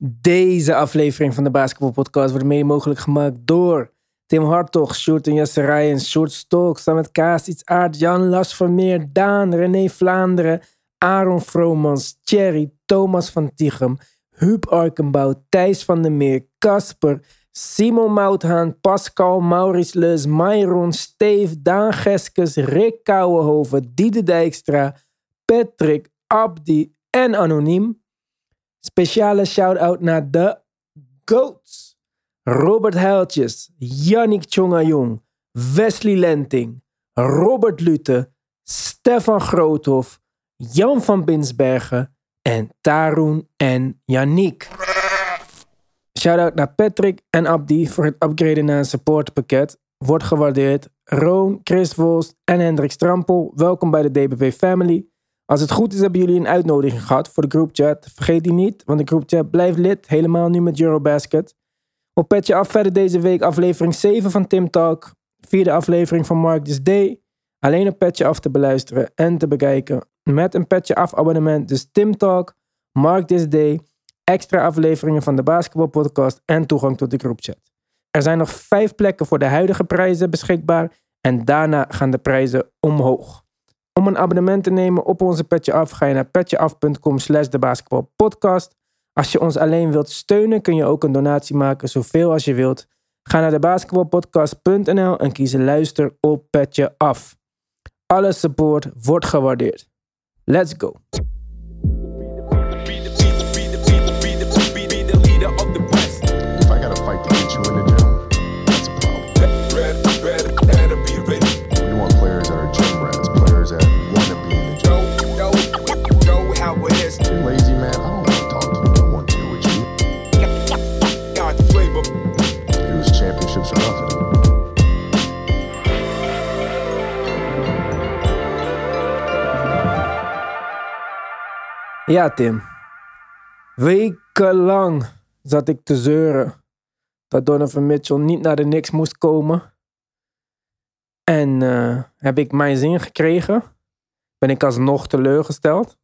Deze aflevering van de Basketball Podcast wordt mede mogelijk gemaakt door Tim Hartog, Sjoerd en Jesse Rijens, Sjoerd Stolk, Samet Kaas, Aard, Jan Las Vermeer, Daan, René Vlaanderen, Aaron Vromans, Thierry, Thomas van Tichem, Huub Arkenbouw, Thijs van der Meer, Casper, Simon Mouthaan, Pascal, Maurice Leus, Myron, Steve, Daan Geskes, Rick Kouwenhoven, Diede Dijkstra, Patrick, Abdi en Anoniem. Speciale shout-out naar de GOATs. Robert Huiltjes, Yannick Tjongajong, Wesley Lenting, Robert Lute, Stefan Groothof, Jan van Binsbergen en Tarun en Yannick. Shout-out naar Patrick en Abdi voor het upgraden naar een supportpakket. Wordt gewaardeerd. Roon, Chris Volst en Hendrik Strampel, welkom bij de DBP Family. Als het goed is, hebben jullie een uitnodiging gehad voor de groupchat. Vergeet die niet, want de groupchat blijft lid, helemaal nu met Eurobasket. Op petje af verder deze week aflevering 7 van Tim Talk. Vierde aflevering van Mark This Day. Alleen op petje af te beluisteren en te bekijken. Met een petje af abonnement. Dus Tim Talk, Mark This Day, extra afleveringen van de Basketball Podcast en toegang tot de groupchat. Er zijn nog vijf plekken voor de huidige prijzen beschikbaar. En daarna gaan de prijzen omhoog. Om een abonnement te nemen op onze Petje Af ga je naar petjeaf.com slash de. Als je ons alleen wilt steunen kun je ook een donatie maken, zoveel als je wilt. Ga naar de basketbalpodcast.nl en kies luister op Petje Af. Alle support wordt gewaardeerd. Let's go. Ja, Tim. Wekenlang zat ik te zeuren dat Donovan Mitchell niet naar de Knicks moest komen. En eh, heb ik mijn zin gekregen. Ben ik alsnog teleurgesteld.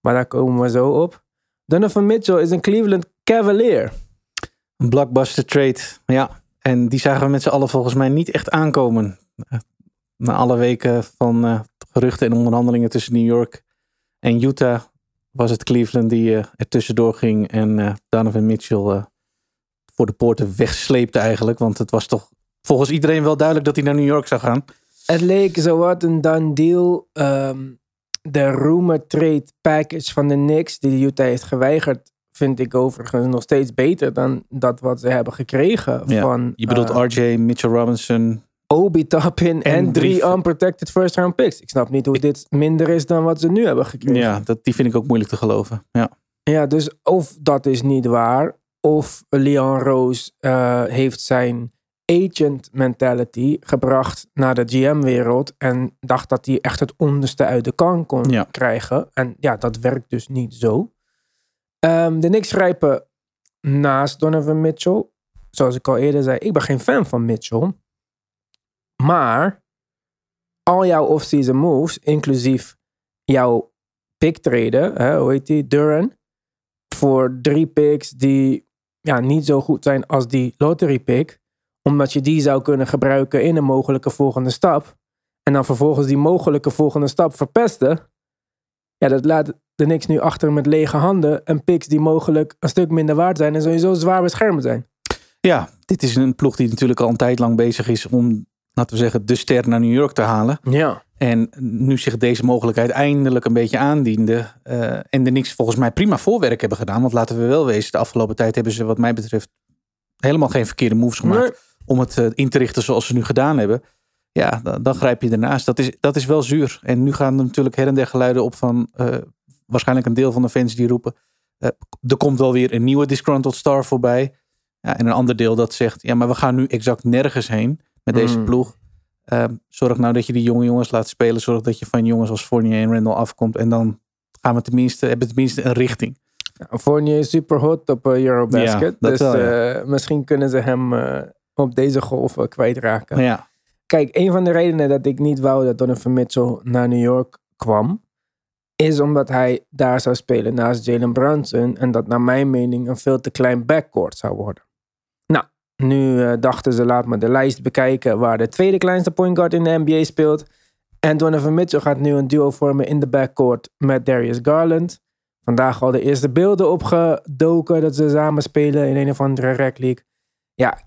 Maar daar komen we zo op. Donovan Mitchell is een Cleveland Cavalier. Een blockbuster trade. Ja, en die zagen we met z'n allen volgens mij niet echt aankomen. Eh, Na alle weken van eh, geruchten en onderhandelingen tussen New York en Utah was het Cleveland die eh, er tussendoor ging en eh, Donovan Mitchell eh, voor de poorten wegsleepte eigenlijk. Want het was toch volgens iedereen wel duidelijk dat hij naar New York zou gaan. Het leek zowat een done deal. Ehm, de rumor trade package van de Knicks die de Utah heeft geweigerd, vind ik overigens nog steeds beter dan dat wat ze hebben gekregen Ja, van Je bedoelt RJ, Mitchell Robinson. Obi Toppin en, En drie unprotected first round picks. Ik snap niet hoe dit minder is dan wat ze nu hebben gekregen. Ja, dat, die vind ik ook moeilijk te geloven. Ja. Ja, dus of dat is niet waar, of Leon Rose eh, heeft zijn agent mentality gebracht naar de GM-wereld en dacht dat hij echt het onderste uit de kan kon Ja. krijgen. En ja, dat werkt dus niet zo. Ehm, de Knicks grijpen naast Donovan Mitchell. Zoals ik al eerder zei, ik ben geen fan van Mitchell. Maar al jouw off-season moves, inclusief jouw pick traden, hoe heet die, Duran, voor drie picks die ja, niet zo goed zijn als die lottery pick, omdat je die zou kunnen gebruiken in een mogelijke volgende stap, en dan vervolgens die mogelijke volgende stap verpesten, ja, dat laat de niks nu achter met lege handen en picks die mogelijk een stuk minder waard zijn en sowieso zwaar beschermd zijn. ja, dit is een ploeg die natuurlijk al een tijd lang bezig is om, laten we zeggen, de ster naar New York te halen. Ja. En nu zich deze mogelijkheid eindelijk een beetje aandiende. eh, en de niks volgens mij prima voorwerk hebben gedaan. Want laten we wel wezen, de afgelopen tijd hebben ze wat mij betreft helemaal geen verkeerde moves gemaakt. Nee. Om het eh, in te richten zoals ze nu gedaan hebben. Ja, dan, dan grijp je ernaast. Dat is, dat is wel zuur. En nu gaan er natuurlijk her en der geluiden op van eh, waarschijnlijk een deel van de fans die roepen. eh, er komt wel weer een nieuwe disgruntled star voorbij. Ja, en een ander deel dat zegt, ja, maar we gaan nu exact nergens heen met deze Mm. ploeg. Ehm, zorg nou dat je die jonge jongens laat spelen. Zorg dat je van jongens als Fournier en Randall afkomt. En dan gaan we tenminste, hebben we tenminste een richting. Fournier is super hot op eh, Eurobasket. Ja, dus wel, ja. eh, misschien kunnen ze hem eh, op deze golf kwijtraken. Ja, Kijk, een van de redenen dat ik niet wou dat Donovan Mitchell naar New York kwam, is omdat hij daar zou spelen naast Jalen Brunson. En dat naar mijn mening een veel te klein backcourt zou worden. Nu eh, dachten ze, laat me de lijst bekijken waar de tweede kleinste point guard in de NBA speelt. En Donovan Mitchell gaat nu een duo vormen in de backcourt met Darius Garland. Vandaag al de eerste beelden opgedoken dat ze samen spelen in een of andere rec league. Ja,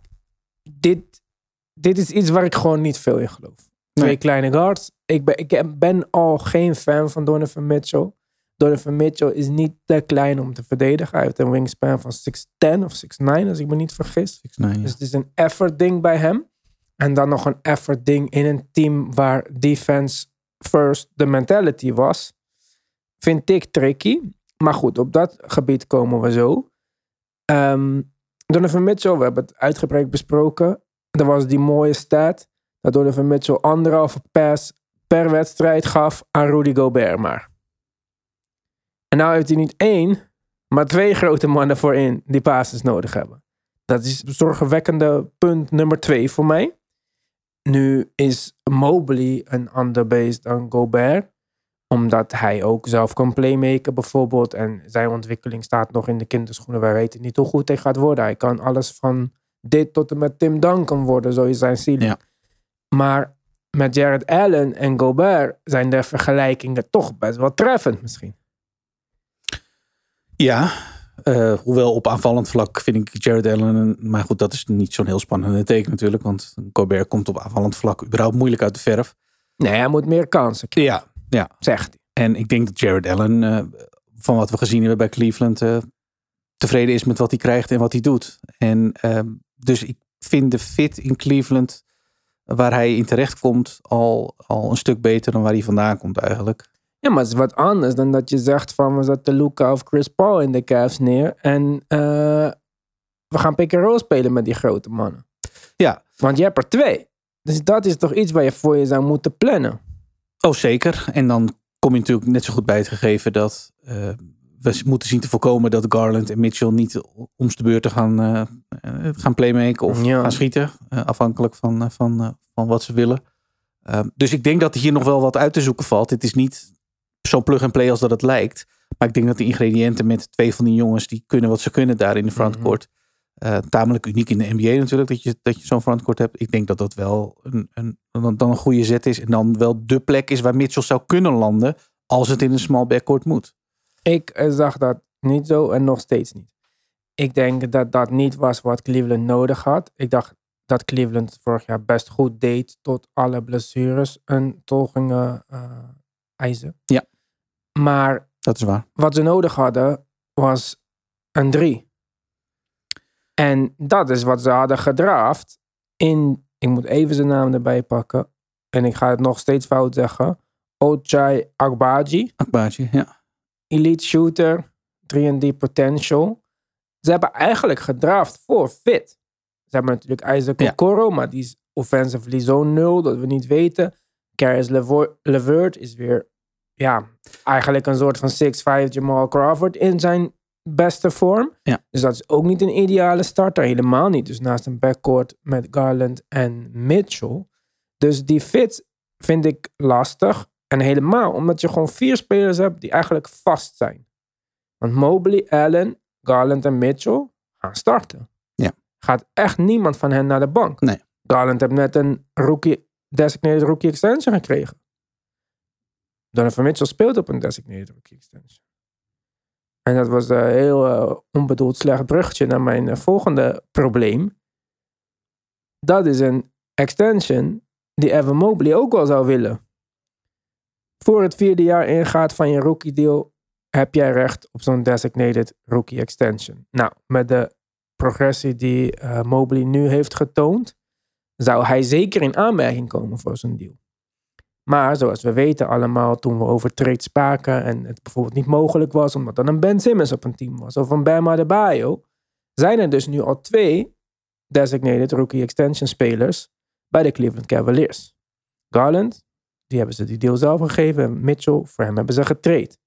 dit, dit is iets waar ik gewoon niet veel in geloof. Twee Nee. kleine guards. Ik ben, ik ben al geen fan van Donovan Mitchell. Donovan Mitchell is niet te klein om te verdedigen. Hij heeft een wingspan van 6'10 of 6'9 als ik me niet vergis. Ja. Dus het is een effort ding bij hem. En dan nog een effort ding in een team waar defense first de mentality was. Vind ik tricky. Maar goed, op dat gebied komen we zo. Ehm Donovan Mitchell, we hebben het uitgebreid besproken. Er was die mooie stat dat Donovan Mitchell anderhalve pass per wedstrijd gaf aan Rudy Gobert maar. En nou heeft hij niet één, maar twee grote mannen voorin die passes nodig hebben. Dat is zorgwekkende punt nummer twee voor mij. Nu is Mobley een ander beest dan Gobert. Omdat hij ook zelf kan playmaken bijvoorbeeld. En zijn ontwikkeling staat nog in de kinderschoenen. Wij weten niet hoe goed hij gaat worden. Hij kan alles van dit tot en met Tim Duncan worden. Zo is zijn ceiling. Ja. Maar met Jared Allen en Gobert zijn de vergelijkingen toch best wel treffend misschien. Ja, eh, hoewel op aanvallend vlak vind ik Jared Allen... Maar goed, dat is niet zo'n heel spannende teken natuurlijk. Want Gobert komt op aanvallend vlak überhaupt moeilijk uit de verf. Nee, hij moet meer kansen krijgen, Ja, ja. zegt hij. En ik denk dat Jared Allen, eh, van wat we gezien hebben bij Cleveland, eh, tevreden is met wat hij krijgt en wat hij doet. En ehm, dus ik vind de fit in Cleveland, waar hij in terecht komt, al, al een stuk beter dan waar hij vandaan komt eigenlijk. Ja, maar het is wat anders dan dat je zegt van we zetten Luca of Chris Paul in de Cavs neer. En eh, we gaan pick and roll spelen met die grote mannen. Ja. Want je hebt er twee. Dus dat is toch iets waar je voor je zou moeten plannen. Oh, zeker. En dan kom je natuurlijk net zo goed bij het gegeven dat eh, we moeten zien te voorkomen dat Garland en Mitchell niet om de beurt te gaan, eh, gaan playmaken of Ja. gaan schieten. afhankelijk van, van, van wat ze willen. Eh, dus ik denk dat hier nog wel wat uit te zoeken valt. Het is niet zo'n plug-and-play als dat het lijkt. Maar ik denk dat de ingrediënten met twee van die jongens die kunnen wat ze kunnen daar in de frontcourt. eh, tamelijk uniek in de NBA natuurlijk dat je, dat je zo'n frontcourt hebt. Ik denk dat dat wel een, een, dan, dan een goede zet is. En dan wel de plek is waar Mitchell zou kunnen landen als het in een small backcourt moet. Ik eh, zag dat niet zo en nog steeds niet. Ik denk dat dat niet was wat Cleveland nodig had. Ik dacht dat Cleveland vorig jaar best goed deed tot alle blessures en toch gingen eh, eisen. Ja. Maar Dat is waar. wat ze nodig hadden was een drie. En dat is wat ze hadden gedraft in, ik moet even zijn naam erbij pakken. En ik ga het nog steeds fout zeggen. Ochai Akbaatje, ja. elite shooter, 3D potential. Ze hebben eigenlijk gedraft voor fit. Ze hebben natuurlijk Isaac Ja. Okoro, maar die is offensively zo nul dat we niet weten. Levo- LeVert is weer, ja, eigenlijk een soort van 6'5 Jamal Crawford in zijn beste vorm. Ja. Dus dat is ook niet een ideale starter, helemaal niet. Dus naast een backcourt met Garland en Mitchell. Dus die fit vind ik lastig. En helemaal omdat je gewoon vier spelers hebt die eigenlijk vast zijn. Want Mobley, Allen, Garland en Mitchell gaan starten. Ja. Gaat echt niemand van hen naar de bank. Nee. Garland heeft net een rookie, designated rookie extension gekregen. Donovan Mitchell speelt op een designated rookie extension. En dat was een heel eh, onbedoeld slecht bruggetje naar mijn eh, volgende probleem. Dat is een extension die Evan Mobley ook wel zou willen. Voor het vierde jaar ingaat van je rookie deal heb jij recht op zo'n designated rookie extension. Nou, met de progressie die eh, Mobley nu heeft getoond, zou hij zeker in aanmerking komen voor zo'n deal. Maar zoals we weten allemaal, toen we over trades spraken en het bijvoorbeeld niet mogelijk was omdat er een Ben Simmons op een team was of een Bam Adebayo, zijn er dus nu al twee designated rookie extension spelers bij de Cleveland Cavaliers. Garland, die hebben ze die deal zelf gegeven. En Mitchell, voor hem hebben ze getrade.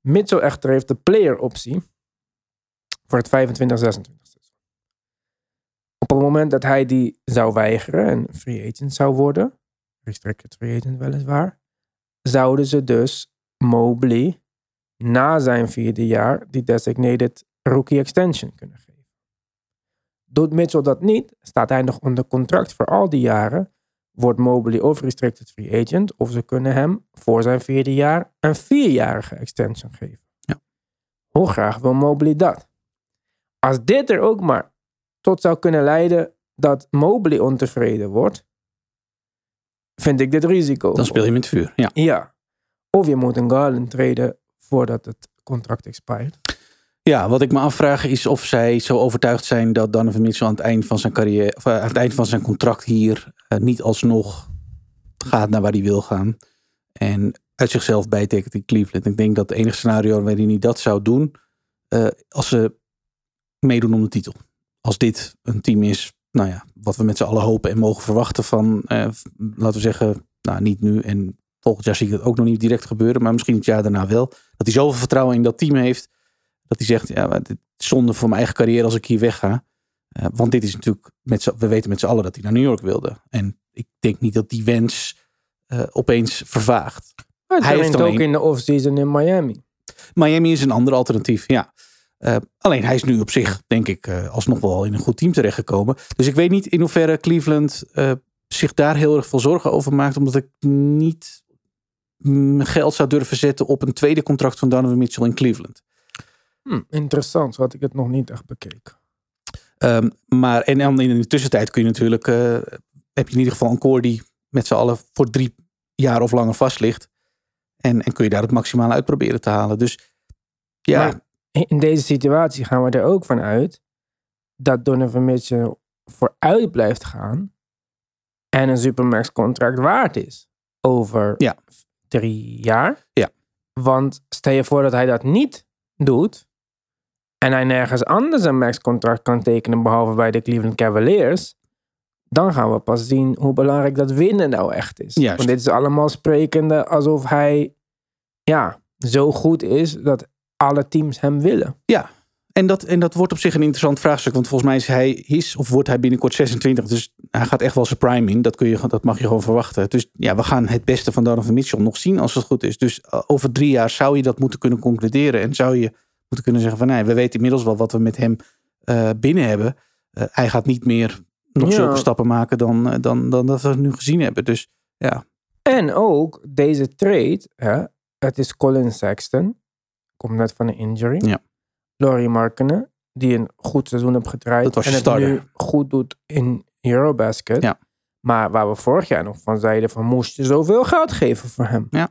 Mitchell echter heeft de player optie voor het 25-26 seizoen. Op het moment dat hij die zou weigeren en free agent zou worden, restricted free agent weliswaar, zouden ze dus Mobley na zijn vierde jaar die designated rookie extension kunnen geven. Doet Mitchell dat niet, staat hij nog onder contract voor al die jaren, wordt Mobley of restricted free agent of ze kunnen hem voor zijn vierde jaar een vierjarige extension geven. Ja. Hoe graag wil Mobley dat? Als dit er ook maar tot zou kunnen leiden dat Mobley ontevreden wordt, vind ik dit risico. Dan speel je met vuur. Ja. Ja. Of je moet een Garland treden voordat het contract expired. ja, wat ik me afvraag is of zij zo overtuigd zijn dat Donovan Mitchell aan het eind van zijn carrière, of eh, aan het eind van zijn contract hier eh, niet alsnog gaat naar waar hij wil gaan. En uit zichzelf bijtekent in Cleveland. Ik denk dat het enige scenario waarin hij dat zou doen, eh, als ze meedoen om de titel. Als dit een team is, nou ja, wat we met z'n allen hopen en mogen verwachten van, eh, laten we zeggen, nou niet nu en volgend jaar zie ik het ook nog niet direct gebeuren, maar misschien het jaar daarna wel. Dat hij zoveel vertrouwen in dat team heeft, dat hij zegt, ja, dit is zonde voor mijn eigen carrière als ik hier wegga. Eh, want dit is natuurlijk, met we weten met z'n allen dat hij naar New York wilde. En ik denk niet dat die wens eh, opeens vervaagt. Hij Hij heeft ook in de offseason in Miami. Miami is een ander alternatief, ja. Eh, alleen hij is nu op zich, denk ik, eh, alsnog wel in een goed team terechtgekomen. Dus ik weet niet in hoeverre Cleveland eh, zich daar heel erg veel zorgen over maakt. Omdat ik niet mm, geld zou durven zetten op een tweede contract van Donovan Mitchell in Cleveland. Hm, interessant, zo had ik het nog niet echt bekeken. Ehm, maar en dan in de tussentijd kun je natuurlijk, heb je in ieder geval een core die met z'n allen voor drie jaar of langer vast ligt. En, en kun je daar het maximale uit proberen te halen. Dus ja, Maar in deze situatie gaan we er ook van uit dat Donovan Mitchell vooruit blijft gaan en een supermax contract waard is over Ja. drie jaar. Ja. Want stel je voor dat hij dat niet doet en hij nergens anders een max contract kan tekenen behalve bij de Cleveland Cavaliers, dan gaan we pas zien hoe belangrijk dat winnen nou echt is. Juist. Want dit is allemaal sprekende alsof hij ja, zo goed is dat alle teams hem willen. En dat, en dat wordt op zich een interessant vraagstuk. Want volgens mij is hij is of wordt hij binnenkort 26. Dus hij gaat echt wel zijn prime in. Dat, kun je, dat mag je gewoon verwachten. Dus ja, we gaan het beste van Donovan Mitchell nog zien als het goed is. Dus eh, over drie jaar zou je dat moeten kunnen concluderen. En zou je moeten kunnen zeggen van nee, we weten inmiddels wel wat we met hem eh, binnen hebben. Eh, hij gaat niet meer nog Ja. zulke stappen maken dan, dan, dan dat we nu gezien hebben. Dus ja, En ook deze trade, hè, het is Colin Sexton, komt net van een injury. Ja. Laurie Markkinen, die een goed seizoen heeft gedraaid. Dat was je en het starter. nu goed doet in Eurobasket. Ja. Maar waar we vorig jaar nog van zeiden van moest je zoveel geld geven voor hem. Ja.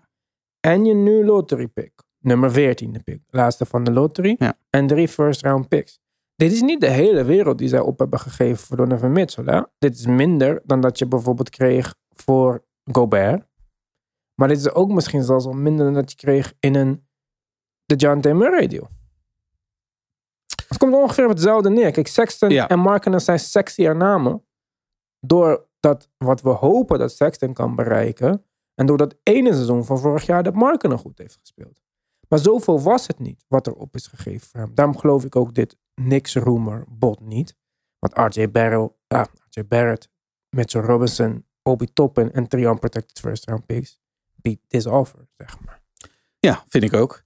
En je nu lottery pick. Nummer 14e pick. Laatste van de lottery. Ja. En drie first round picks. Dit is niet de hele wereld die zij op hebben gegeven voor Donovan Mitchell. Hè? Dit is minder dan dat je bijvoorbeeld kreeg voor Gobert. Maar dit is ook misschien zelfs al minder dan dat je kreeg in een de John T. Murray deal. Het komt ongeveer op hetzelfde neer. Kijk, Sexton Ja. en Markkinen zijn sexier namen. Doordat wat we hopen dat Sexton kan bereiken. En door dat ene seizoen van vorig jaar dat Markkinen goed heeft gespeeld. Maar zoveel was het niet wat erop is gegeven voor hem. Daarom geloof ik ook dit niks rumor bot niet. Want RJ Barrett, ah, RJ Barrett, Mitchell Robinson, Obi Toppin en drie unprotected first round picks beat this offer, zeg maar. Ja, vind ik ook.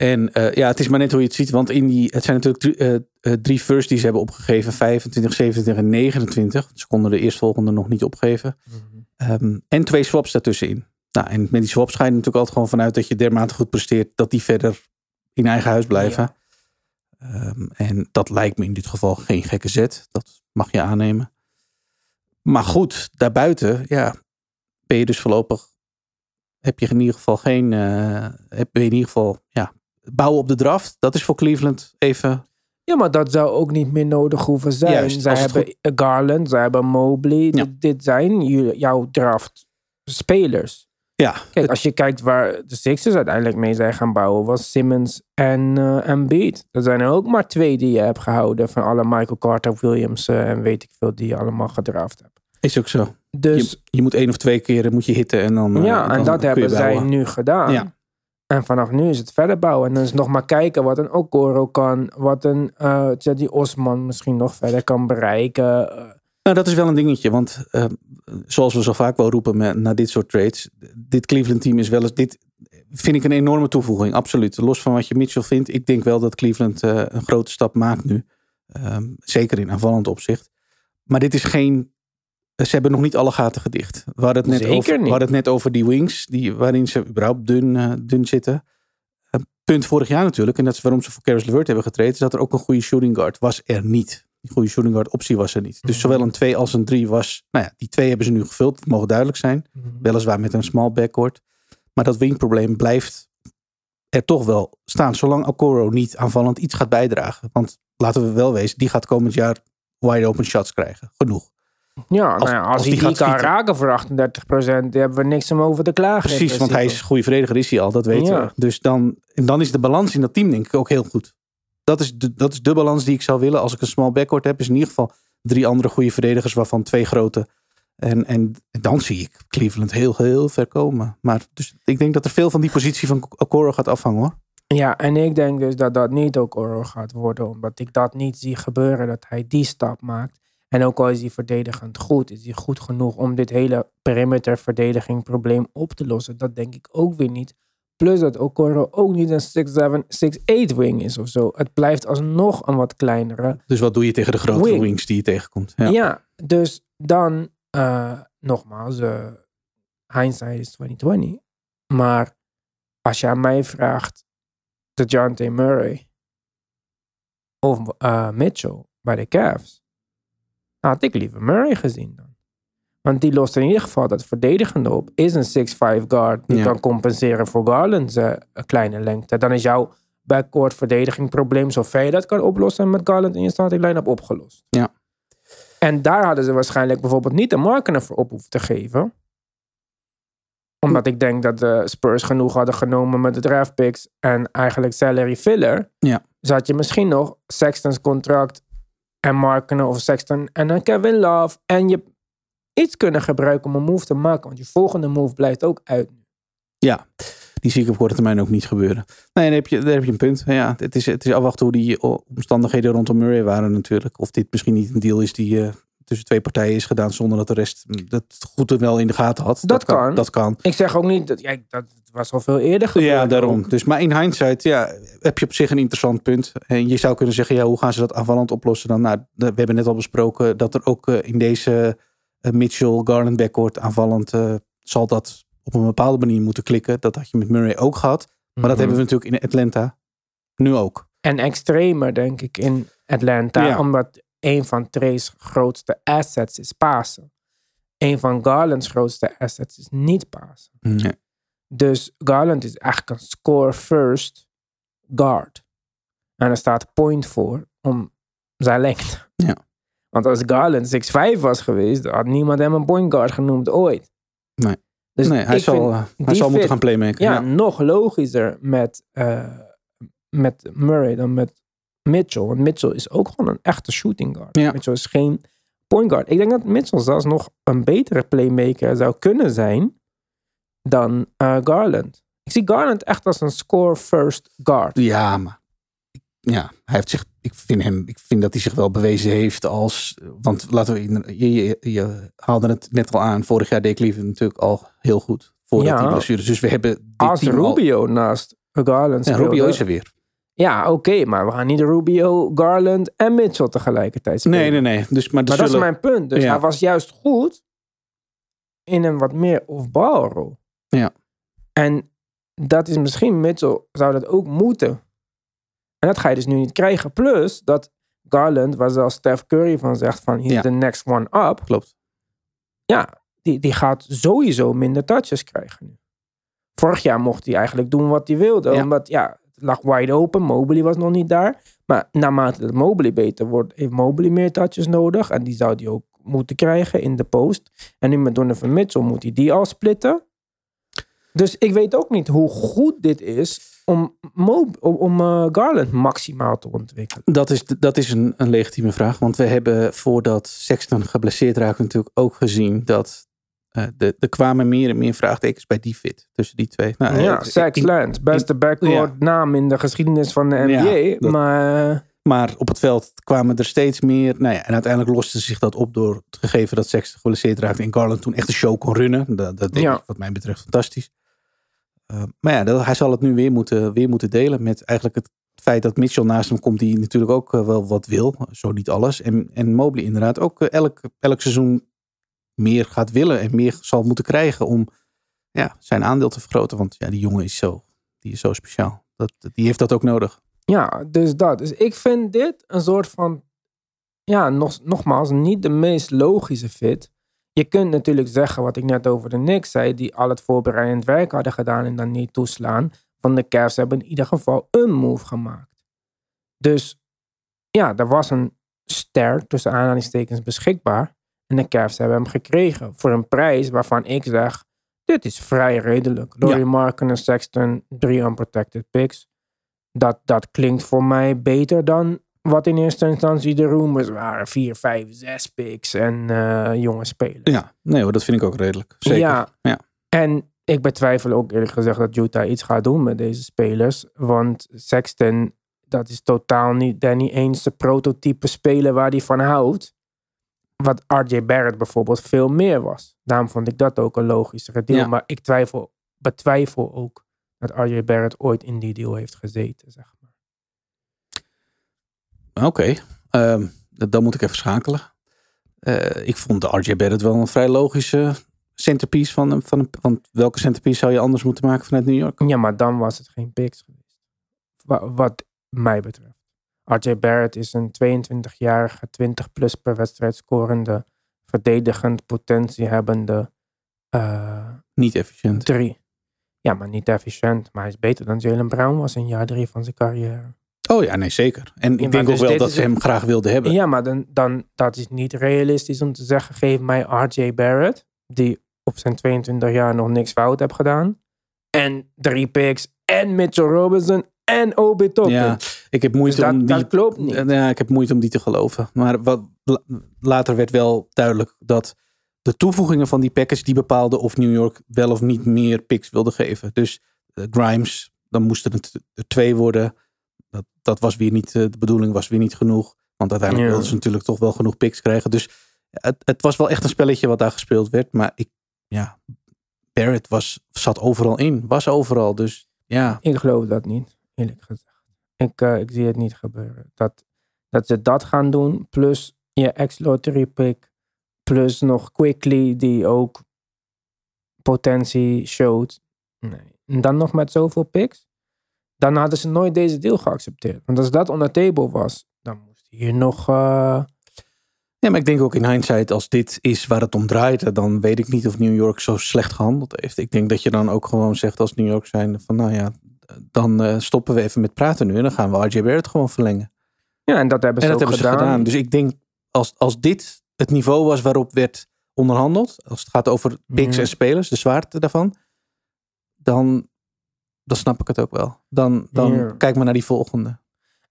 En eh, ja, het is maar net hoe je het ziet. Want in die, het zijn natuurlijk drie, eh, drie firsts die ze hebben opgegeven. 25, 27 en 29. Ze konden de eerstvolgende nog niet opgeven. Ehm, en twee swaps daartussenin. Nou, en met die swaps ga je natuurlijk altijd gewoon vanuit dat je dermate goed presteert. Dat die verder in eigen huis blijven. Ehm, en dat lijkt me in dit geval geen gekke zet. Dat mag je aannemen. Maar goed, daarbuiten, ja, ben je dus voorlopig heb je in ieder geval geen. heb je in ieder geval. Ja, bouwen op de draft. Dat is voor Cleveland even. Ja, maar dat zou ook niet meer nodig hoeven zijn. Juist, zij hebben Garland, zij hebben Mobley. Ja. Dit, dit zijn jouw draft spelers. Ja, Kijk, als je kijkt waar de Sixers uiteindelijk mee zijn gaan bouwen, was Simmons en uh, Embiid. Dat zijn er ook maar twee die je hebt gehouden van alle Michael Carter, Williams en weet ik veel die je allemaal gedraft hebt. is ook zo. Dus je, je moet één of twee keer moet je hitten en dan. eh, ja, en dan dat hebben zij nu gedaan. Ja. En vanaf nu is het verder bouwen. En dan is nog maar kijken wat een Okoro kan. Wat een uh, Jedi Osman misschien nog verder kan bereiken. Nou, dat is wel een dingetje. Want uh, zoals we zo vaak wel roepen met, dit soort trades. Dit Cleveland team is wel eens. Dit vind ik een enorme toevoeging, absoluut. Los van wat je Mitchell vindt, ik denk wel dat Cleveland eh, een grote stap maakt nu. Ehm, zeker in aanvallend opzicht. Maar dit is geen. Ze hebben nog niet alle gaten gedicht. We hadden het net, Zeker over, we niet. hadden het net over die wings, die, waarin ze überhaupt dun, eh, dun zitten. Een punt vorig jaar natuurlijk, en dat is waarom ze voor Caris LeVert hebben getreden, is dat er ook een goede shooting guard was er niet. Die goede shooting guard optie was er niet. Dus Mhm. zowel een 2 als een 3 was. Nou ja, die twee hebben ze nu gevuld. Dat mogen duidelijk zijn. Weliswaar met een small backcourt. Maar dat wingprobleem blijft er toch wel staan. Zolang Okoro niet aanvallend iets gaat bijdragen. Want laten we wel wezen, die gaat komend jaar wide open shots krijgen. Genoeg. Ja, Als- nou ja, als, als hij die die, kan schieten. raken voor 38%, dan hebben we niks om over te klagen. Precies, want hij is goede verdediger, is hij al. Dat weten Ja. we. Dus dan, en dan is de balans in dat team denk ik ook heel goed. Dat is, de, dat is de balans die ik zou willen als ik een small backcourt heb. Is in ieder geval drie andere goede verdedigers, waarvan twee grote. En, en dan zie ik Cleveland heel, heel ver komen. Maar dus ik denk dat er veel van die positie van Okoro gaat afhangen hoor. Ja, en ik denk dus dat dat niet ook Oro gaat worden, omdat ik dat niet zie gebeuren, dat hij die stap maakt. En ook al is hij verdedigend goed, is hij goed genoeg om dit hele perimeter-verdediging probleem op te lossen. Dat denk ik ook weer niet. Plus dat Okoro ook niet een 6'7, 6'8 wing is of zo. Het blijft alsnog een wat kleinere. Dus wat doe je tegen de grote Wing. wings die je tegenkomt? Ja. Ja, dus dan, eh, nogmaals, eh hindsight is 2020. Maar als je aan mij vraagt, de John Murray of eh, Mitchell bij de Cavs, had ik liever Murray gezien dan. Want die lost in ieder geval dat verdedigende op. Is een 6'5 guard die Ja. kan compenseren voor Garland's eh, kleine lengte. Dan is jouw backcourt verdediging probleem, zover je dat kan oplossen met Garland in je starting line-up opgelost. Ja. En daar hadden ze waarschijnlijk bijvoorbeeld niet de markener voor op hoeven te geven. Omdat ik denk dat de Spurs genoeg hadden genomen met de draft picks en eigenlijk salary filler. Ja. Dus had je misschien nog Sexton's contract en Markenen of Sexton en dan Kevin Love. En je iets kunnen gebruiken om een move te maken. Want je volgende move blijft ook uit. Ja, die zie ik op korte termijn ook niet gebeuren. Nee, daar heb je, daar heb je een punt. Ja, het, is, het is afwachten hoe die o- omstandigheden rondom Murray waren natuurlijk. Of dit misschien niet een deal is die eh, tussen twee partijen is gedaan zonder dat de rest dat goed er wel in de gaten had. Dat kan. Dat kan. Ik zeg ook niet, dat, ja, dat was al veel eerder gebeurd. Ja, daarom. ook. Dus, maar in hindsight ja, heb je op zich een interessant punt. En je zou kunnen zeggen, ja, hoe gaan ze dat aanvallend oplossen dan? Nou, we hebben net al besproken dat er ook eh, in deze eh, Mitchell-Garland backcourt aanvallend eh, zal dat op een bepaalde manier moeten klikken. Dat had je met Murray ook gehad. Maar dat Mhm. hebben we natuurlijk in Atlanta nu ook. En extremer, denk ik, in Atlanta. Ja. Omdat een van Trey's grootste assets is Pasen. Een van Garland's grootste assets is niet Pasen. Nee. Dus Garland is eigenlijk een score-first guard. En er staat point voor om zijn lengte. Ja. Want als Garland 6'5 was geweest, had niemand hem een point guard genoemd ooit. Nee. Dus nee, hij zal, hij zal moeten gaan playmaken. ja, Ja. nog logischer met, eh, met Murray dan met Mitchell. Want Mitchell is ook gewoon een echte shooting guard. Ja. Mitchell is geen point guard. Ik denk dat Mitchell zelfs nog een betere playmaker zou kunnen zijn dan eh, Garland. Ik zie Garland echt als een score-first guard. Ja, maar ja, hij heeft zich. Ik vind hem. Ik vind dat hij zich wel bewezen heeft als. Want laten we. in- Je, je, je haalde het net al aan. Vorig jaar deed Cleveland natuurlijk al heel goed. Voordat Ja. die blessures. Dus we hebben. Dit Als team al- Rubio naast Garland Ja, speelde. Rubio is er weer. Ja, oké, maar we gaan niet Rubio, Garland en Mitchell tegelijkertijd spelen. Nee, nee, nee. Dus, maar dat is mijn punt. Dus Ja. hij was juist goed in een wat meer off-ball rol. Ja. En dat is misschien, Mitchell zou dat ook moeten. En dat ga je dus nu niet krijgen. Plus dat Garland, waar zelfs Steph Curry van zegt van he's Ja. the next one up. Klopt. Ja, die, die gaat sowieso minder touches krijgen nu. Vorig jaar mocht hij eigenlijk doen wat hij wilde. Ja. Omdat ja, lag wide open. Mobley was nog niet daar. Maar naarmate dat Mobley beter wordt, heeft Mobley meer touches nodig. En die zou hij ook moeten krijgen in de post. En nu met Donovan Mitchell moet hij die al splitten. Dus ik weet ook niet hoe goed dit is om, om, eh, Garland maximaal te ontwikkelen. Dat is, dat is een, een legitieme vraag. Want we hebben voordat Sexton geblesseerd raakte natuurlijk ook gezien dat eh, de, er kwamen meer en meer vraagtekens bij die fit. Tussen die twee. Nou, ja, eh, in- Land, beste backcourt Ja. naam in de geschiedenis van de NBA. Ja, dat- maar eh, Maar op het veld kwamen er steeds meer. Nou ja, en uiteindelijk loste zich dat op door het gegeven dat Sexton geblesseerd raakte. En Garland toen echt de show kon runnen. Dat, dat deed hij wat mij betreft fantastisch. Eh, maar ja, dat, hij zal het nu weer moeten, weer moeten delen met eigenlijk het feit dat Mitchell naast hem komt, die natuurlijk ook eh, wel wat wil. Zo niet alles. En, en Mobley inderdaad ook eh, elk, elk seizoen meer gaat willen en meer zal moeten krijgen om ja, zijn aandeel te vergroten. Want ja, die jongen is zo, die is zo speciaal. Dat, die heeft dat ook nodig. Ja, dus dat. Dus ik vind dit een soort van, ja, nog, nogmaals, niet de meest logische fit. Je kunt natuurlijk zeggen wat ik net over de Knicks zei, die al het voorbereidend werk hadden gedaan en dan niet toeslaan. Van de Cavs hebben in ieder geval een move gemaakt. Dus ja, er was een ster tussen aanhalingstekens beschikbaar. En de Cavs hebben hem gekregen voor een prijs waarvan ik zeg, dit is vrij redelijk. Laurie Marken en Sexton, drie unprotected picks. Dat, dat klinkt voor mij beter dan wat in eerste instantie de rumors waren. Vier, vijf, zes picks en eh, jonge spelers. Ja, nee hoor, dat vind ik ook redelijk. Zeker. Ja. ja. En ik betwijfel ook eerlijk gezegd dat Utah iets gaat doen met deze spelers. Want Sexton, dat is totaal niet, niet eens de prototype speler waar hij van houdt. Wat RJ Barrett bijvoorbeeld veel meer was. Daarom vond ik dat ook een logischere deal. Ja. Maar ik twijfel, betwijfel ook dat RJ Barrett ooit in die deal heeft gezeten. Zeg maar. Oké, ehm, dan moet ik even schakelen. Eh, ik vond de RJ Barrett wel een vrij logische centerpiece van, een- van een, want welke centerpiece zou je anders moeten maken vanuit New York? Ja, maar dan was het geen picks geweest. Wa- Wat mij betreft. RJ Barrett is een 22-jarige, 20 plus per wedstrijd scorende, verdedigend potentie hebbende eh, Niet efficiënt. drie. Ja, maar niet efficiënt. Maar hij is beter dan Jalen Brown was in jaar drie van zijn carrière. Oh ja, nee zeker. En ik denk ook dus wel dat ze een- hem graag wilden hebben. Ja, maar dan, dan dat is niet realistisch om te zeggen, geef mij RJ Barrett, die op zijn 22 jaar nog niks fout heeft gedaan. En drie picks, en Mitchell Robinson, en Obi Toppin. Ja, ik heb moeite Dus dat- om die. dat klopt niet. Eh, Ja, ik heb moeite om die te geloven. Maar wat, la- later werd wel duidelijk dat de toevoegingen van die package die bepaalden of New York wel of niet meer picks wilde geven. Dus eh, Grimes, dan moesten het er twee worden. Dat, dat was weer niet, eh, de bedoeling was weer niet genoeg. Want uiteindelijk Ja. wilden ze natuurlijk toch wel genoeg picks krijgen. Dus het, het was wel echt een spelletje wat daar gespeeld werd. Maar ik, ja, Barrett was, zat overal in. Was overal. Dus ja, Ik geloof dat niet, eerlijk gezegd. Ik, eh, ik zie het niet gebeuren. Dat, dat ze dat gaan doen, plus je ex-lottery pick, plus nog Quickly, die ook potentie showt. Nee. En dan nog met zoveel picks, dan hadden ze nooit deze deal geaccepteerd. Want als dat on the table was, dan moest hier nog... eh, Ja, maar ik denk ook in hindsight, als dit is waar het om draait, dan weet ik niet of New York zo slecht gehandeld heeft. Ik denk dat je dan ook gewoon zegt als New York zijn van nou ja, dan eh, stoppen we even met praten nu en dan gaan we RJ Barrett gewoon verlengen. ja, en dat hebben En ze dat ook hebben ze gedaan. gedaan. Dus ik denk als, als dit het niveau was waarop werd onderhandeld, als het gaat over picks Ja. en spelers, de zwaarte daarvan, dan, dan snap ik het ook wel. Dan, dan Ja. kijk maar naar die volgende.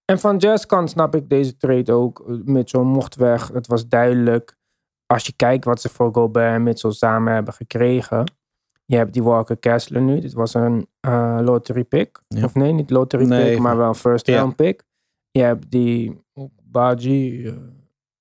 En van Jazz kant snap ik deze trade ook. Mitchell mocht weg. Het was duidelijk. Als je kijkt wat ze voor Gobert en Mitchell samen hebben gekregen. Je hebt die Walker Kessler nu. Dit was een eh, lottery pick. Ja. Of nee, niet lottery Nee, pick, maar wel een first Ja. round pick. Je hebt die Baji. eh,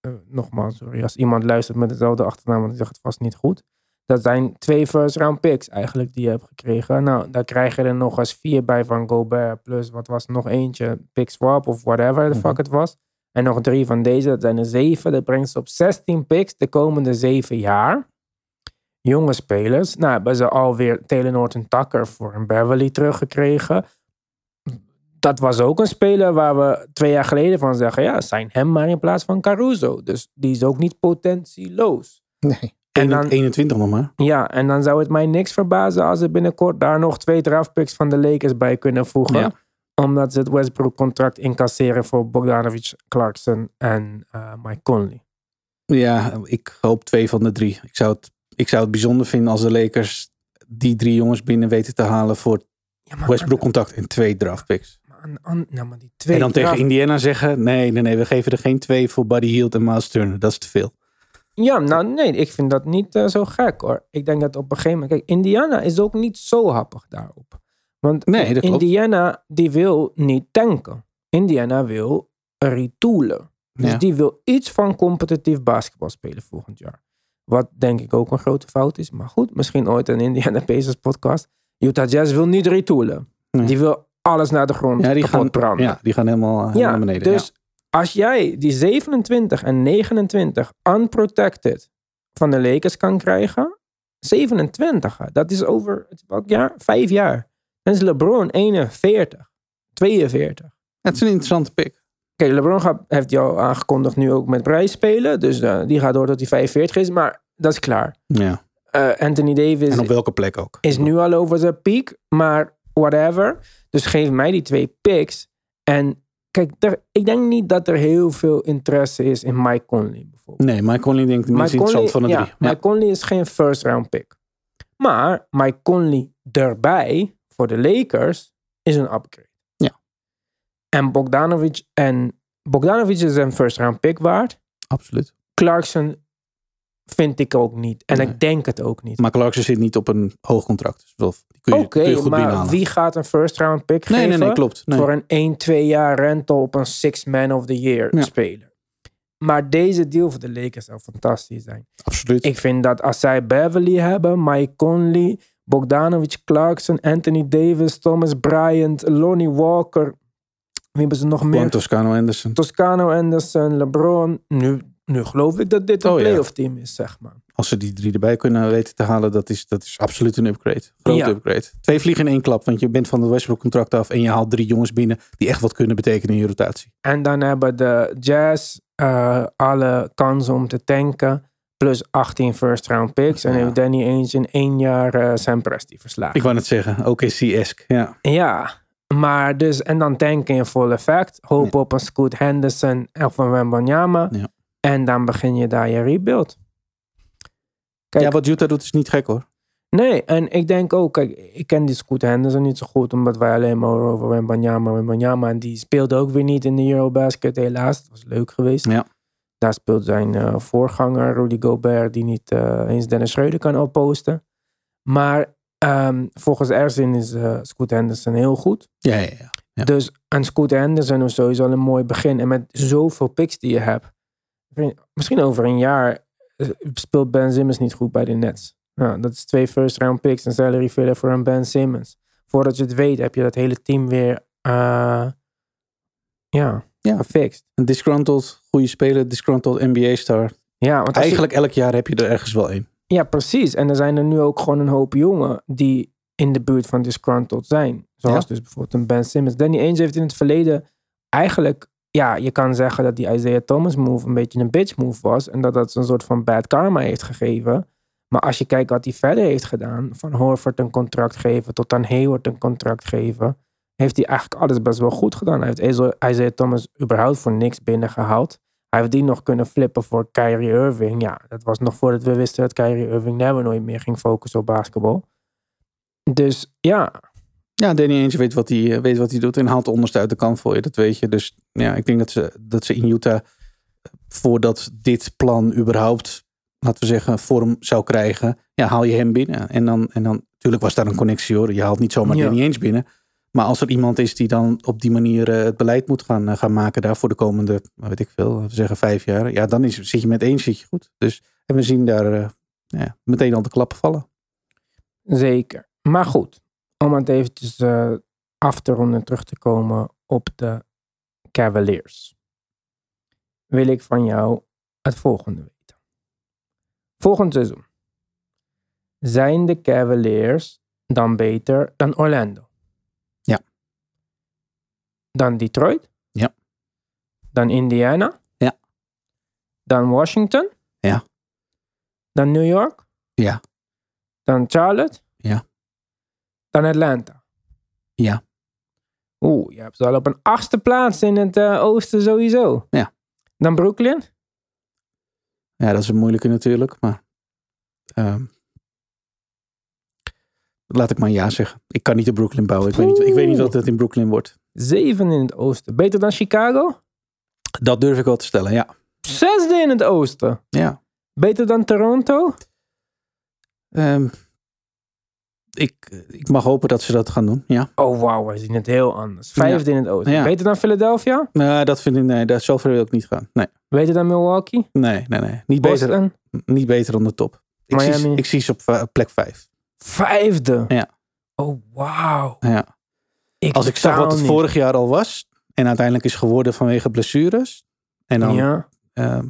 eh, nogmaals, sorry. Als iemand luistert met dezelfde achternaam, want ik zeg het vast niet goed. Dat zijn twee first round picks eigenlijk die je hebt gekregen. Nou, daar krijg je er nog eens vier bij van Gobert. Plus, wat was nog eentje? Pick swap of whatever the fuck Mhm. het was. En nog drie van deze, dat zijn er zeven. Dat brengt ze op 16 picks de komende zeven jaar. Jonge spelers. Nou, hebben ze alweer Taylor Norton Tucker voor een Beverly teruggekregen. Dat was ook een speler waar we twee jaar geleden van zeggen: ja, zijn hem maar in plaats van Caruso. Dus die is ook niet potentieloos. Nee. En dan- 21 nog maar. Ja, en dan zou het mij niks verbazen als ze binnenkort daar nog twee draftpicks van de Lakers bij kunnen voegen. Ja. Omdat ze het Westbrook-contract incasseren voor Bogdanovic, Clarkson en eh, Mike Conley. Ja, ik hoop twee van de drie. Ik zou het, ik zou het bijzonder vinden als de Lakers die drie jongens binnen weten te halen voor Ja, maar, Westbrook contact en twee draftpicks. nou, maar die twee En dan tegen Indiana zeggen, nee, nee, nee, we geven er geen twee voor Buddy Hield en Miles Turner. Dat is te veel. Ja, nou nee, ik vind dat niet eh, zo gek hoor. Ik denk dat op een gegeven moment... Kijk, Indiana is ook niet zo happig daarop. Want Nee, dat klopt. Indiana, die wil niet tanken. Indiana wil retoolen. Dus Ja. die wil iets van competitief basketbal spelen volgend jaar. Wat denk ik ook een grote fout is. Maar goed, misschien ooit een Indiana Pacers podcast. Utah Jazz wil niet retoolen. Nee. Die wil alles naar de grond Ja, die gaan, branden. ja, die gaan helemaal, helemaal Ja, naar beneden. dus als jij die 27 en 29 unprotected van de Lakers kan krijgen, 27, hè, dat is over welk jaar? Vijf jaar. Dan is LeBron 41, 42. ja. Het is een interessante pick. Kijk, LeBron gaat, heeft jou aangekondigd nu ook met prijs spelen, dus eh, die gaat door tot hij 45 is, maar dat is klaar. Ja. Eh, Anthony Davis En op welke plek ook. is nu al over zijn piek, maar whatever. Dus geef mij die twee picks. En kijk, er, ik denk niet dat er heel veel interesse is in Mike Conley bijvoorbeeld. Nee, Mike Conley denk ik Mike interessant van de ja, drie. Mike Conley is geen first round pick. Maar Mike Conley erbij voor de Lakers is een upgrade. En Bogdanovic en Bogdanovic is een first round pick waard. Absoluut. Clarkson vind ik ook niet. En Nee. ik denk het ook niet. Maar Clarkson zit niet op een hoog contract. Dus Oké, goed maar binnenhalen. wie gaat een first round pick Nee, geven? nee, nee, klopt. Nee. Voor een 1, 2 jaar rental op een six man of the year Ja. speler. Maar deze deal voor de Lakers zou fantastisch zijn. Absoluut. Ik vind dat als zij Beverly hebben, Mike Conley, Bogdanovic, Clarkson, Anthony Davis, Thomas Bryant, Lonnie Walker. Wie hebben ze nog Juan meer? Toscano Anderson. Toscano, Anderson, LeBron. Nu, nu geloof ik dat dit een Oh, playoff team is, zeg maar. Als ze die drie erbij kunnen weten te halen, dat is, dat is absoluut een upgrade. Grote Ja. upgrade. Twee vliegen in één klap, want je bent van het Westbrook contract af en je haalt drie jongens binnen die echt wat kunnen betekenen in je rotatie. En dan hebben de Jazz eh, alle kansen om te tanken. Plus 18 first round picks. En Ja. heeft Danny Ainge in één jaar eh Sam Presti verslagen. Ik wou net zeggen, OKC-esque. Ja. Ja, maar dus, en dan tanken in full effect. Hoop op een Scoot Henderson of een Wembanyama. Ja. En dan begin je daar je rebuild. Kijk, ja, wat Utah doet is niet gek hoor. Nee, en ik denk ook, kijk, ik ken die Scoot Henderson niet zo goed, omdat wij alleen maar over Wembanyama, Wembanyama. En die speelde ook weer niet in de Eurobasket, helaas. Dat was leuk geweest. Ja. Daar speelt zijn eh, voorganger, Rudy Gobert, die niet eh, eens Dennis Schreuder kan opposten. Maar ehm, volgens Erzin is eh Scoot Henderson heel goed. Ja, ja, ja. Ja. Dus een Scoot Henderson is sowieso al een mooi begin. En met zoveel picks die je hebt. Misschien over een jaar eh, speelt Ben Simmons niet goed bij de Nets. Ja, dat is twee first round picks en salary filler voor een Ben Simmons. Voordat je het weet heb je dat hele team weer eh, ja, Ja. gefixt. Een disgruntled, goede speler, disgruntled NBA-star. Ja, want je- Eigenlijk elk jaar heb je er ergens wel één. Ja, precies. En er zijn er nu ook gewoon een hoop jongen die in de buurt van disgruntled zijn. Zoals Ja. dus bijvoorbeeld een Ben Simmons. Danny Ainge heeft in het verleden eigenlijk... Ja, je kan zeggen dat die Isaiah Thomas move een beetje een bitch move was. En dat dat een soort van bad karma heeft gegeven. Maar als je kijkt wat hij verder heeft gedaan. Van Horford een contract geven tot aan Hayward een contract geven. Heeft hij eigenlijk alles best wel goed gedaan. Hij heeft Isaiah- Isaiah Thomas überhaupt voor niks binnengehaald. Heeft die nog kunnen flippen voor Kyrie Irving. Ja, dat was nog voordat we wisten dat Kyrie Irving never nooit meer ging focussen op basketbal. Dus ja, Ja, Danny Ainge weet wat hij, eh, weet wat hij doet en haalt de onderste uit de kant voor je. Dat weet je. Dus ja, ik denk dat ze, dat ze in Utah, eh, voordat dit plan überhaupt, laten we zeggen, vorm zou krijgen, ja, haal je hem binnen. En dan, en dan natuurlijk was daar een connectie hoor. Je haalt niet zomaar Ja. Danny Ainge binnen. Maar als er iemand is die dan op die manier eh, het beleid moet gaan, eh, gaan maken daar voor de komende, nou, weet ik veel, zeggen vijf jaar. Ja, dan is, zit je met één zit je goed. Dus, en we zien daar eh, ja, meteen al de klappen vallen. zeker. Maar goed, om het eventjes af te ronden en terug te komen op de Cavaliers. Wil ik van jou het volgende weten. Volgend seizoen. Zijn de Cavaliers dan beter dan Orlando? Dan Detroit? Ja. Dan Indiana? Ja. Dan Washington? Ja. Dan New York? Ja. Dan Charlotte? Ja. Dan Atlanta? Ja. Oeh, je hebt ze al op een achtste plaats in het eh, oosten sowieso. Ja. Dan Brooklyn? Ja, dat is een moeilijke natuurlijk, maar ehm, laat ik maar ja zeggen. Ik kan niet in Brooklyn bouwen. Ik weet niet, ik weet niet wat het in Brooklyn wordt. Zeven in het oosten. Beter dan Chicago? Dat durf ik wel te stellen, ja. Zesde in het oosten. ja. Beter dan Toronto? Ehm, ik, ik mag hopen dat ze dat gaan doen, ja. Oh wauw, wij zien het heel anders. Vijfde in het oosten. Ja. Beter dan Philadelphia? Nou, dat vind ik, nee, dat, zover wil ik niet gaan. Nee, Beter dan Milwaukee? nee, nee. nee. Niet, beter, niet beter dan de top. Ik zie, ik zie ze op plek vijf. Vijfde? Ja. Oh, wauw. Ja. Als ik zag wat het vorig jaar al was en uiteindelijk is geworden vanwege blessures. En dan. Ja, ehm,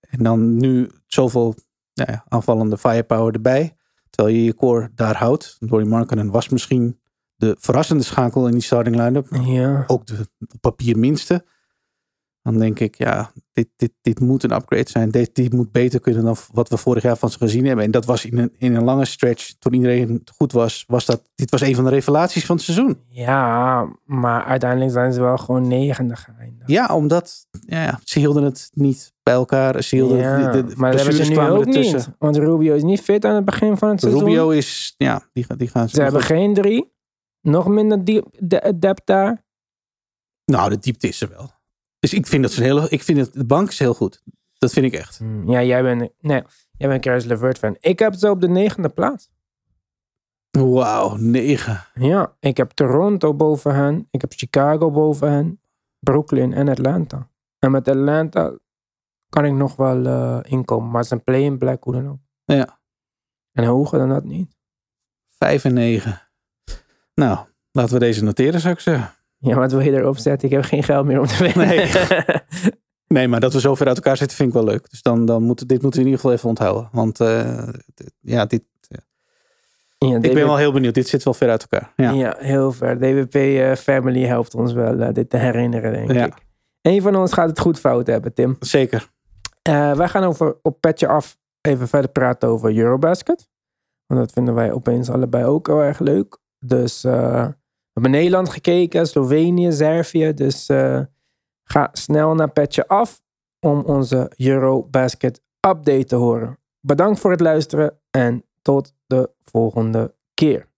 en dan nu zoveel nou ja, aanvallende firepower erbij. Terwijl je je core daar houdt. Dory Markkinen was misschien de verrassende schakel in die starting line-up. ja. Ook de op papier minste. Dan denk ik, ja, dit, dit, dit moet een upgrade zijn. Dit, dit moet beter kunnen dan wat we vorig jaar van ze gezien hebben. En dat was in een, in een lange stretch, toen iedereen goed was, was dat, dit was een van de revelaties van het seizoen. Ja, maar uiteindelijk zijn ze wel gewoon negende geëindigd. Ja, omdat ja, ze hielden het niet bij elkaar. Ze hielden Ja, de, de maar dat hebben ze nu ook ertussen. niet. Want Rubio is niet fit aan het begin van het seizoen. Rubio is, ja, die, gaan- die gaan Ze hebben geen drie. Nog minder diep, de, depth daar. Nou, de diepte is er wel. Dus ik vind dat ze een hele, ik vind het, de bank is heel goed. Dat vind ik echt. Hmm, Ja, jij bent, nee, jij bent Caris LeVert fan. Ik heb ze op de negende plaats. Wauw, negen. Ja, ik heb Toronto boven hen. Ik heb Chicago boven hen. Brooklyn en Atlanta. En met Atlanta kan ik nog wel eh, inkomen. Maar het is een play-in black, hoe dan ook. Ja, En hoger dan dat niet. vijf en negen. Nou, laten we deze noteren, zou ik zeggen. Ja, wat wil je erop zetten? Ik heb geen geld meer om te winnen. Nee. Nee, maar dat we zo ver uit elkaar zitten vind ik wel leuk. Dus dan, dan moet, dit moeten we in ieder geval even onthouden. Want eh, d- ja, dit, ja, ik ben wel heel benieuwd. Dit zit wel ver uit elkaar. Ja. Ja, heel ver. DWP eh, Family helpt ons wel eh, dit te herinneren, denk Ja. ik. Eén van ons gaat het goed fout hebben, Tim. Zeker. Wij gaan over, op Petje Af even verder praten over Eurobasket. Want dat vinden wij opeens allebei ook heel erg leuk. Dus eh, hebben Nederland gekeken, Slovenië, Servië. Dus eh, ga snel naar Petje Af om onze Eurobasket update te horen. Bedankt voor het luisteren en tot de volgende keer.